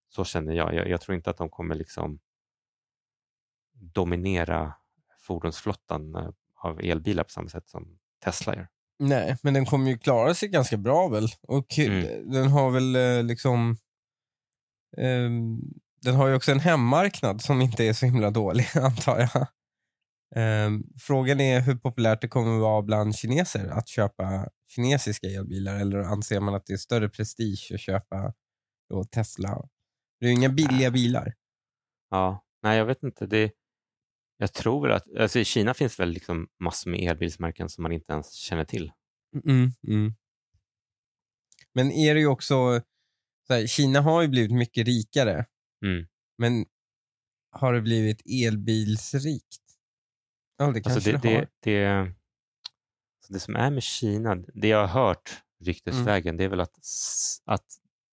[SPEAKER 1] så känner jag. jag. Jag tror inte att de kommer liksom dominera fordonsflottan eh, av elbilar på samma sätt som Tesla gör.
[SPEAKER 4] Nej, men den kommer ju klara sig ganska bra väl. Och eh,
[SPEAKER 1] Mm.
[SPEAKER 4] den har väl eh, liksom... ehm, den har ju också en hemmarknad som inte är så himla dålig, antar jag. Ehm, frågan är hur populärt det kommer vara bland kineser att köpa kinesiska elbilar eller anser man att det är större prestige att köpa Tesla? Det är ju inga billiga bilar.
[SPEAKER 1] Ja, nej jag vet inte. Det, jag tror att, alltså i Kina finns väl liksom massor med elbilsmärken som man inte ens känner till.
[SPEAKER 4] Mm, mm. Men är det ju också, så här, Kina har ju blivit mycket rikare,
[SPEAKER 1] Mm.
[SPEAKER 4] men har det blivit elbilsrikt? Ja, det kanske
[SPEAKER 1] Alltså det,
[SPEAKER 4] det, har.
[SPEAKER 1] det, det, så det som är med Kina, det jag har hört ryktesvägen, det är väl att, att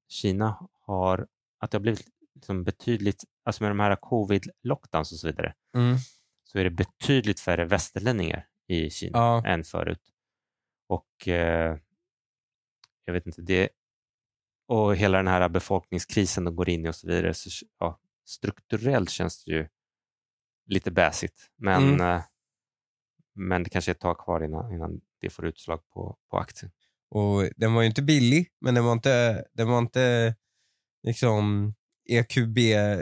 [SPEAKER 1] Kina har, att det har blivit liksom betydligt, alltså med de här covid-lockdowns och så vidare,
[SPEAKER 4] Mm.
[SPEAKER 1] så är det betydligt färre västerlänningar i Kina
[SPEAKER 4] Ja.
[SPEAKER 1] än förut. Och eh, jag vet inte, det och hela den här befolkningskrisen de går in i och så vidare, så ja, strukturellt känns det ju lite bäsigt. Men,
[SPEAKER 4] Mm.
[SPEAKER 1] eh, men det kanske är ett tag kvar innan, innan det får utslag på, på aktien.
[SPEAKER 4] Och den var ju inte billig, men den var inte, den var inte liksom EQB,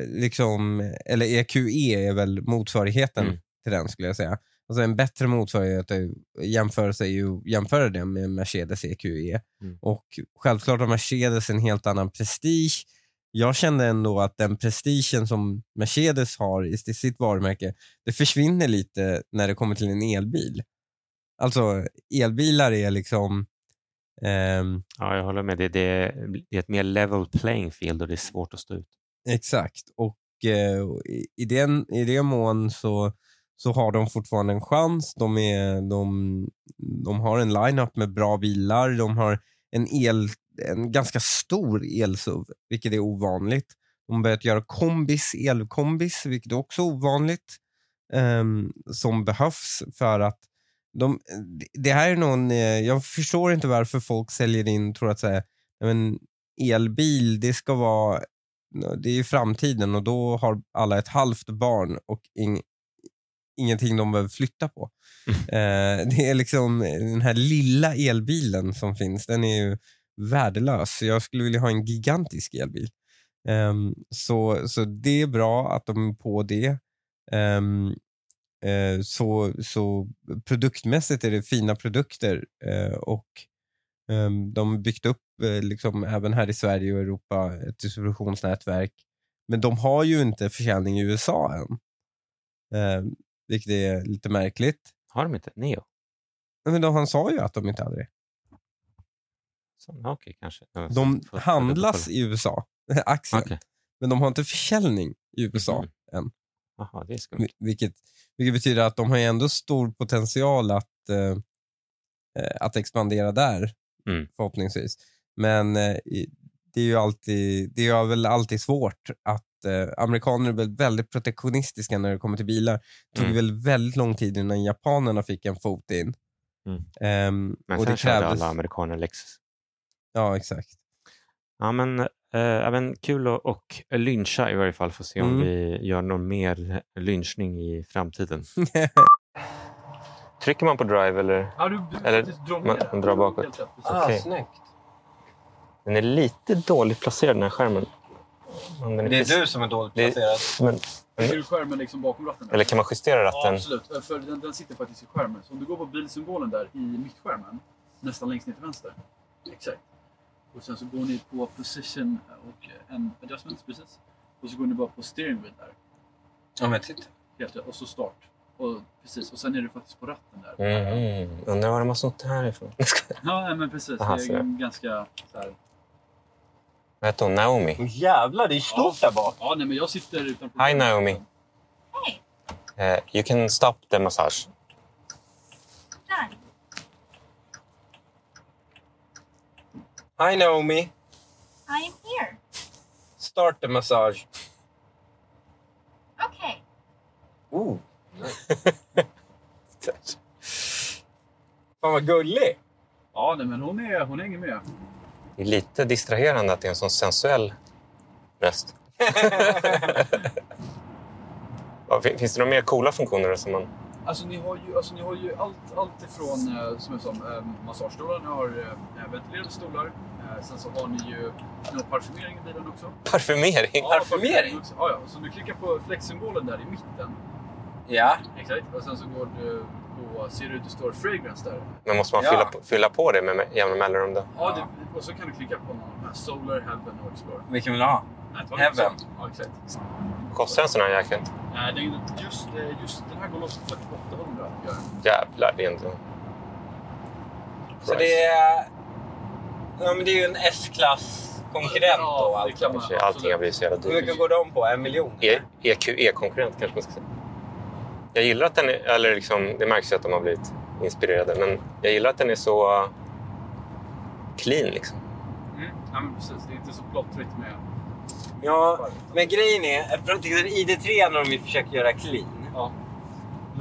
[SPEAKER 4] liksom, eller EQE är väl motsvarigheten
[SPEAKER 1] Mm.
[SPEAKER 4] till den skulle jag säga. Alltså en bättre motsvarighet att jämföra, sig, ju- jämföra det med Mercedes EQE.
[SPEAKER 1] Mm.
[SPEAKER 4] Och självklart har Mercedes en helt annan prestige. Jag kände ändå att den prestigen som Mercedes har i sitt varumärke, det försvinner lite när det kommer till en elbil. Alltså elbilar är liksom ehm,
[SPEAKER 1] Ja, jag håller med. Det, det, är ett mer level playing field och det är svårt att stå ut.
[SPEAKER 4] Exakt. Och eh, i, den, i det mån så, så har de fortfarande en chans. De, är, de, de har en line-up med bra bilar. De har en, el, en ganska stor elsuv, vilket är ovanligt. De har börjat göra kombis, elkombis, vilket är också ovanligt. ehm, som behövs för att de, det här är någon, eh, jag förstår inte varför folk säljer in, tror att säga, men elbil, det ska vara, det är ju framtiden och då har alla ett halvt barn och ing, ingenting de behöver flytta på. Eh, det är liksom den här lilla elbilen som finns, den är ju värdelös. Jag skulle vilja ha en gigantisk elbil. Ehm, så, så det är bra att de är på det. Eh, så, så produktmässigt är det fina produkter eh, och ehm, de har byggt upp, eh, liksom, även här i Sverige och Europa, ett distributionsnätverk. Men de har ju inte försäljning i USA än. Ehm, vilket är lite märkligt.
[SPEAKER 1] Har de inte Neo?
[SPEAKER 4] Men de, han sa ju att de inte hade det.
[SPEAKER 1] Så, Okej, kanske.
[SPEAKER 4] De handlas i USA, aktien.
[SPEAKER 1] Okej.
[SPEAKER 4] Men de har inte försäljning i USA
[SPEAKER 1] Mhm.
[SPEAKER 4] än.
[SPEAKER 1] Jaha, det är skumt.
[SPEAKER 4] Vilket, vilket betyder att de har ju ändå stor potential att, eh, eh, att expandera där,
[SPEAKER 1] Mm.
[SPEAKER 4] förhoppningsvis. Men eh, det är ju alltid, det är väl alltid svårt att eh, amerikaner är väl väldigt protektionistiska när det kommer till bilar. Det tog
[SPEAKER 1] Mm.
[SPEAKER 4] väl väldigt lång tid innan japanerna fick en fot in.
[SPEAKER 1] Mm.
[SPEAKER 4] Ehm,
[SPEAKER 1] Men
[SPEAKER 4] och
[SPEAKER 1] sen
[SPEAKER 4] det
[SPEAKER 1] körde
[SPEAKER 4] krävdes...
[SPEAKER 1] alla amerikaner Lexus.
[SPEAKER 4] Ja, exakt.
[SPEAKER 1] Ja, men även kul att och lyncha i varje fall. Får se om
[SPEAKER 4] Mm.
[SPEAKER 1] vi gör någon mer lynchning i framtiden. Trycker man på drive eller?
[SPEAKER 3] Ja, du, du
[SPEAKER 1] Eller,
[SPEAKER 3] drar
[SPEAKER 1] man- man
[SPEAKER 3] det.
[SPEAKER 1] drar bakåt. Ah, Okej.
[SPEAKER 4] snyggt.
[SPEAKER 1] Den är lite dåligt placerad den här skärmen. Men den precis-
[SPEAKER 4] som är dåligt
[SPEAKER 1] Det- Men,
[SPEAKER 3] du skärmen liksom bakom ratten?
[SPEAKER 1] eller kan man justera
[SPEAKER 3] Ja,
[SPEAKER 1] ratten?
[SPEAKER 3] absolut. Eh, För den, den sitter faktiskt i skärmen. Så om du går på bilsymbolen där i mittskärmen, nästan längst ner till vänster. Exakt. Och sen så går ni på position och en adjustments precis. Och så går ni bara på steering wheel där.
[SPEAKER 4] Ja, men titta.
[SPEAKER 3] Helt rätt. Och så start. Och, precis. Och sen är du faktiskt på ratten där.
[SPEAKER 1] Mm. Undrar var de har snott det här ifrån.
[SPEAKER 3] Ja, men precis.
[SPEAKER 1] Aha,
[SPEAKER 3] det är ganska så här.
[SPEAKER 1] Vad heter hon? Naomi?
[SPEAKER 4] Jävlar, det är stort där bak.
[SPEAKER 3] Ja, nej, men jag sitter utan
[SPEAKER 1] Hi Naomi.
[SPEAKER 2] Hey,
[SPEAKER 1] Uh, you can stop the massage.
[SPEAKER 4] Hi Naomi,
[SPEAKER 2] I am here.
[SPEAKER 4] start the massage.
[SPEAKER 2] Okay.
[SPEAKER 4] Oh. Fan vad gullig.
[SPEAKER 3] Ja, nej, men hon, är, hon hänger med.
[SPEAKER 1] Det är lite distraherande att det är en sån sensuell röst. Ja, fin- Finns det några mer coola funktioner som man...
[SPEAKER 3] Alltså ni har ju, alltså, ni har ju allt, allt ifrån eh, som jag sa, eh, massagestolar, ni har eh, ventilerade stolar. Eh, sen så har ni ju ni har parfymering i bilen också.
[SPEAKER 1] Parfymering?
[SPEAKER 3] Ja, parfymering också. Ja, ja. Så du klickar på flexsymbolen där i mitten.
[SPEAKER 4] Ja.
[SPEAKER 3] Exakt. Och sen så går du på, ser du ut det står fragrance där.
[SPEAKER 1] Men måste man
[SPEAKER 4] Ja.
[SPEAKER 1] fylla, på, fylla på det med jämna mellanrum då?
[SPEAKER 3] Ja, det, och så kan du klicka på någon av de här Solar, Heaven och Explorer.
[SPEAKER 4] Vilken vill du ha? Heaven.
[SPEAKER 3] Ja, exakt.
[SPEAKER 1] Kostar en sån här jäkel?
[SPEAKER 3] Nej, det just, eh, just den här går loss på 800 gör den.
[SPEAKER 1] Jävlar, det är inte...
[SPEAKER 4] Så det är... Ja, men det är ju en S-klass konkurrent
[SPEAKER 3] Ja,
[SPEAKER 4] då.
[SPEAKER 3] det kan man.
[SPEAKER 1] Kanske allting har blivit så jävla
[SPEAKER 4] Hur mycket
[SPEAKER 1] dyrt.
[SPEAKER 4] går de på? En miljon?
[SPEAKER 1] E- EQE-konkurrent kanske man ska säga. Jag gillar att den är, eller liksom, det märks ju att de har blivit inspirerade, men jag gillar att den är så clean liksom.
[SPEAKER 3] Mm. Ja, men precis. Det är inte så plottrigt med...
[SPEAKER 4] Ja, men grejen är, att ID3 när de försöker göra clean.
[SPEAKER 3] Ja,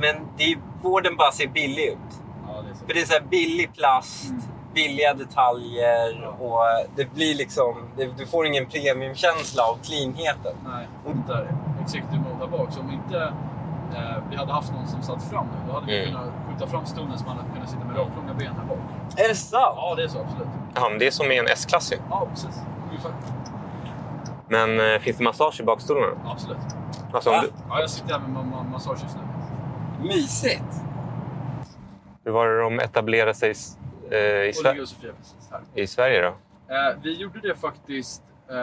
[SPEAKER 4] Men det är, vården bara ser billig ut.
[SPEAKER 3] ja det är så.
[SPEAKER 4] För det är så här billig plast,
[SPEAKER 3] Mm.
[SPEAKER 4] billiga detaljer och det blir liksom... Det, du får ingen premiumkänsla av cleanheten.
[SPEAKER 3] Nej, och där executive mode där bak. Så om inte eh, vi hade haft någon som satt fram nu, då hade vi
[SPEAKER 1] Mm.
[SPEAKER 3] kunnat skjuta fram stolen så man hade kunnat sitta med raklånga ben här bak.
[SPEAKER 4] Är det sant?
[SPEAKER 3] Ja, det är så absolut.
[SPEAKER 1] Jaha, men det är som i en S-klass ju.
[SPEAKER 3] Ja, precis. Ungefär.
[SPEAKER 1] Men uh, finns det massage i bakstolarna?
[SPEAKER 3] Absolut.
[SPEAKER 1] Alltså, du,
[SPEAKER 3] Ja, jag sitter här med ma- ma- massage just nu.
[SPEAKER 4] Mysigt.
[SPEAKER 1] hur var det de etablerade sig uh, i,
[SPEAKER 3] Och ligger
[SPEAKER 1] Sver-
[SPEAKER 3] och Sofia precis här.
[SPEAKER 1] i Sverige då?
[SPEAKER 3] Eh, vi gjorde det faktiskt... Eh,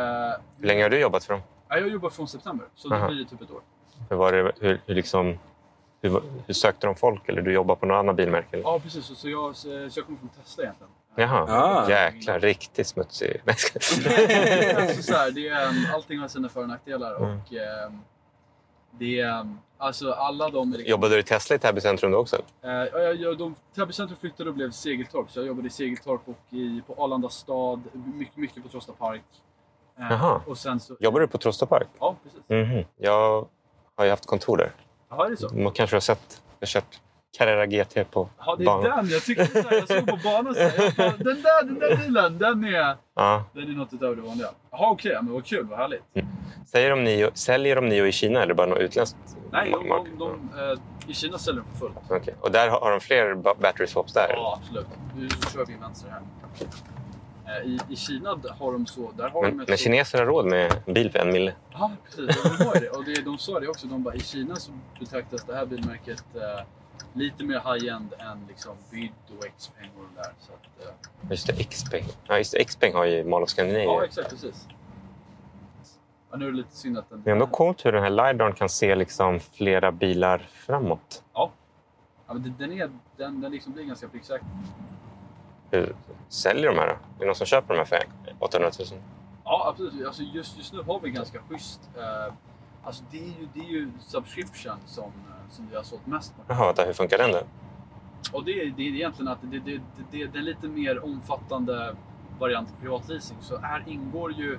[SPEAKER 1] Hur länge har du jobbat för dem?
[SPEAKER 3] ja, jag jobbar från september, så det
[SPEAKER 1] Aha.
[SPEAKER 3] blir typ ett år.
[SPEAKER 1] Hur, var det, hur, hur, liksom, hur, hur sökte de folk? Eller du jobbar på något annat bilmärke? Eller?
[SPEAKER 3] Ja, precis. Så, så, jag, så jag kommer från Tesla egentligen.
[SPEAKER 1] Jaha,
[SPEAKER 4] Ah.
[SPEAKER 1] jäklar. Riktigt smutsig. Nej,
[SPEAKER 3] alltså, så här, det är, um, allting har sina för och nackdelar.
[SPEAKER 1] Mm.
[SPEAKER 3] Och, ehm, Det är, alltså alla de... är liksom-
[SPEAKER 1] Jobbade du i Tesla i Täby centrum då också?
[SPEAKER 3] Eh, ja, jag, jag, de, Täby centrum flyttade och blev Segeltorp. Så jag jobbade i Segeltorp och i, på Arlanda stad. Mycket, mycket på Trosta Park. Eh,
[SPEAKER 1] Jaha.
[SPEAKER 3] Och sen så,
[SPEAKER 1] Jobbar du på Trosta Park?
[SPEAKER 3] Ja, precis.
[SPEAKER 1] Mhm. Jag har ju haft kontor där.
[SPEAKER 3] Jaha, är det så?
[SPEAKER 1] Man kanske har sett. Jag har kört Carrera GT på
[SPEAKER 3] Ja, det är
[SPEAKER 1] banan.
[SPEAKER 3] den. Jag, tyckte, så här, jag såg på banan så här, bara, den där, den där bilen, den är,
[SPEAKER 1] Ja.
[SPEAKER 3] den är något utöver det vanliga. Jaha, okej. men vad kul. Vad härligt.
[SPEAKER 1] Säger de Nio, säljer de Nio i Kina eller bara något utländskt?
[SPEAKER 3] Nej, de, de, de, eh, i Kina säljer de för fullt.
[SPEAKER 1] Okej. Och där har har de fler ba- battery swaps där?
[SPEAKER 3] Ja, absolut. Nu kör vi vänster här. Eh, I, I Kina har de så... Där har de
[SPEAKER 1] Men,
[SPEAKER 3] ett
[SPEAKER 1] men
[SPEAKER 3] så-
[SPEAKER 1] kineser har råd med en bil för en mille?
[SPEAKER 3] Ja, precis. De, har det. Och det, de sa det också. De bara, I Kina så betraktas det här bilmärket eh, lite mer high-end än liksom Byd och Xpeng och de där. Så att, eh,
[SPEAKER 1] Just det, Xpeng. Ja, just det. Xpeng har ju Mall of Scandinavia.
[SPEAKER 3] ja, exakt. Precis. Ja, nu är det lite synd att den...
[SPEAKER 1] Det är ändå coolt hur den här LiDARn kan se liksom flera bilar framåt.
[SPEAKER 3] Ja. ja men den, är, den, den liksom blir ganska pricksäker.
[SPEAKER 1] Hur säljer de här då? Är det någon som köper de här för 800 000?
[SPEAKER 3] Ja, absolut. Alltså just, just nu har vi ganska schysst... Eh, alltså det är ju, det är ju subscription som, eh, som vi har sålt mest på.
[SPEAKER 1] Jaha, vänta, hur funkar den då?
[SPEAKER 3] Och det är, det är egentligen att det, det, det, det, det är en lite mer omfattande variant av privatleasing. Så här ingår ju,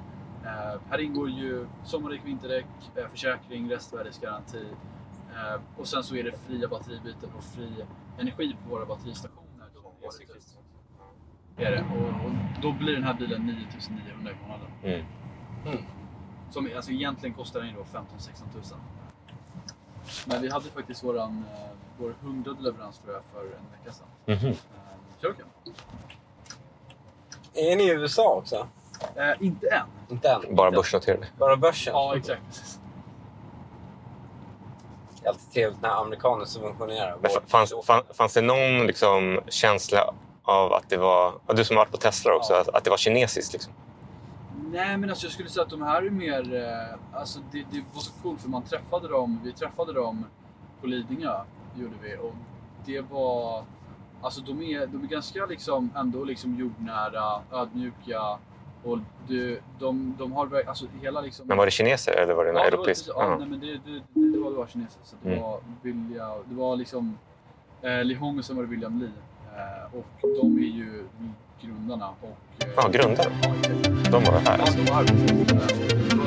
[SPEAKER 3] eh, här ingår ju sommardäck, vinterdäck, eh, försäkring, restvärdesgaranti. Eh, och sen så är det fria batteribyten och fri energi på våra batteristationer. Året ut. Är det. Och, och då blir den här bilen 9900 i månaden.
[SPEAKER 1] Mm.
[SPEAKER 3] Som alltså egentligen kostar den ju då 15 16 000. Men vi hade faktiskt våran, eh, vår hundrade leverans tror jag för en vecka sedan. Kör kul.
[SPEAKER 4] Är ni i USA också?
[SPEAKER 3] Eh, inte än.
[SPEAKER 4] Inte än.
[SPEAKER 1] Bara börsnoterade.
[SPEAKER 4] Bara börsen?
[SPEAKER 3] Ja, exakt. Precis.
[SPEAKER 4] Det är alltid trevligt när amerikaner subventionerar.
[SPEAKER 1] Fanns, fann, fanns det någon liksom känsla av att det var... Du som har varit på Tesla också,
[SPEAKER 3] Ja.
[SPEAKER 1] att, att det var kinesiskt? Liksom.
[SPEAKER 3] Nej, men alltså jag skulle säga att de här är mer... Eh, alltså det, det var så coolt för man träffade dem. Vi träffade dem på Lidingö, gjorde vi. Och det var... Alltså de är, de är ganska liksom ändå liksom jordnära, ödmjuka. Och du, de, de har alltså hela liksom...
[SPEAKER 1] Men var det kineser eller var det
[SPEAKER 3] Ja, det var,
[SPEAKER 1] europeisk?
[SPEAKER 3] precis- ja, nej, men det, det, det, det var, det var kineser. Så det
[SPEAKER 1] Mm.
[SPEAKER 3] var vilja, det var liksom eh, Li Hong och sen var det William Li. Eh, och de är ju grundarna. Och, eh,
[SPEAKER 1] Ja, grundare. De var här.
[SPEAKER 3] Ja, de var här.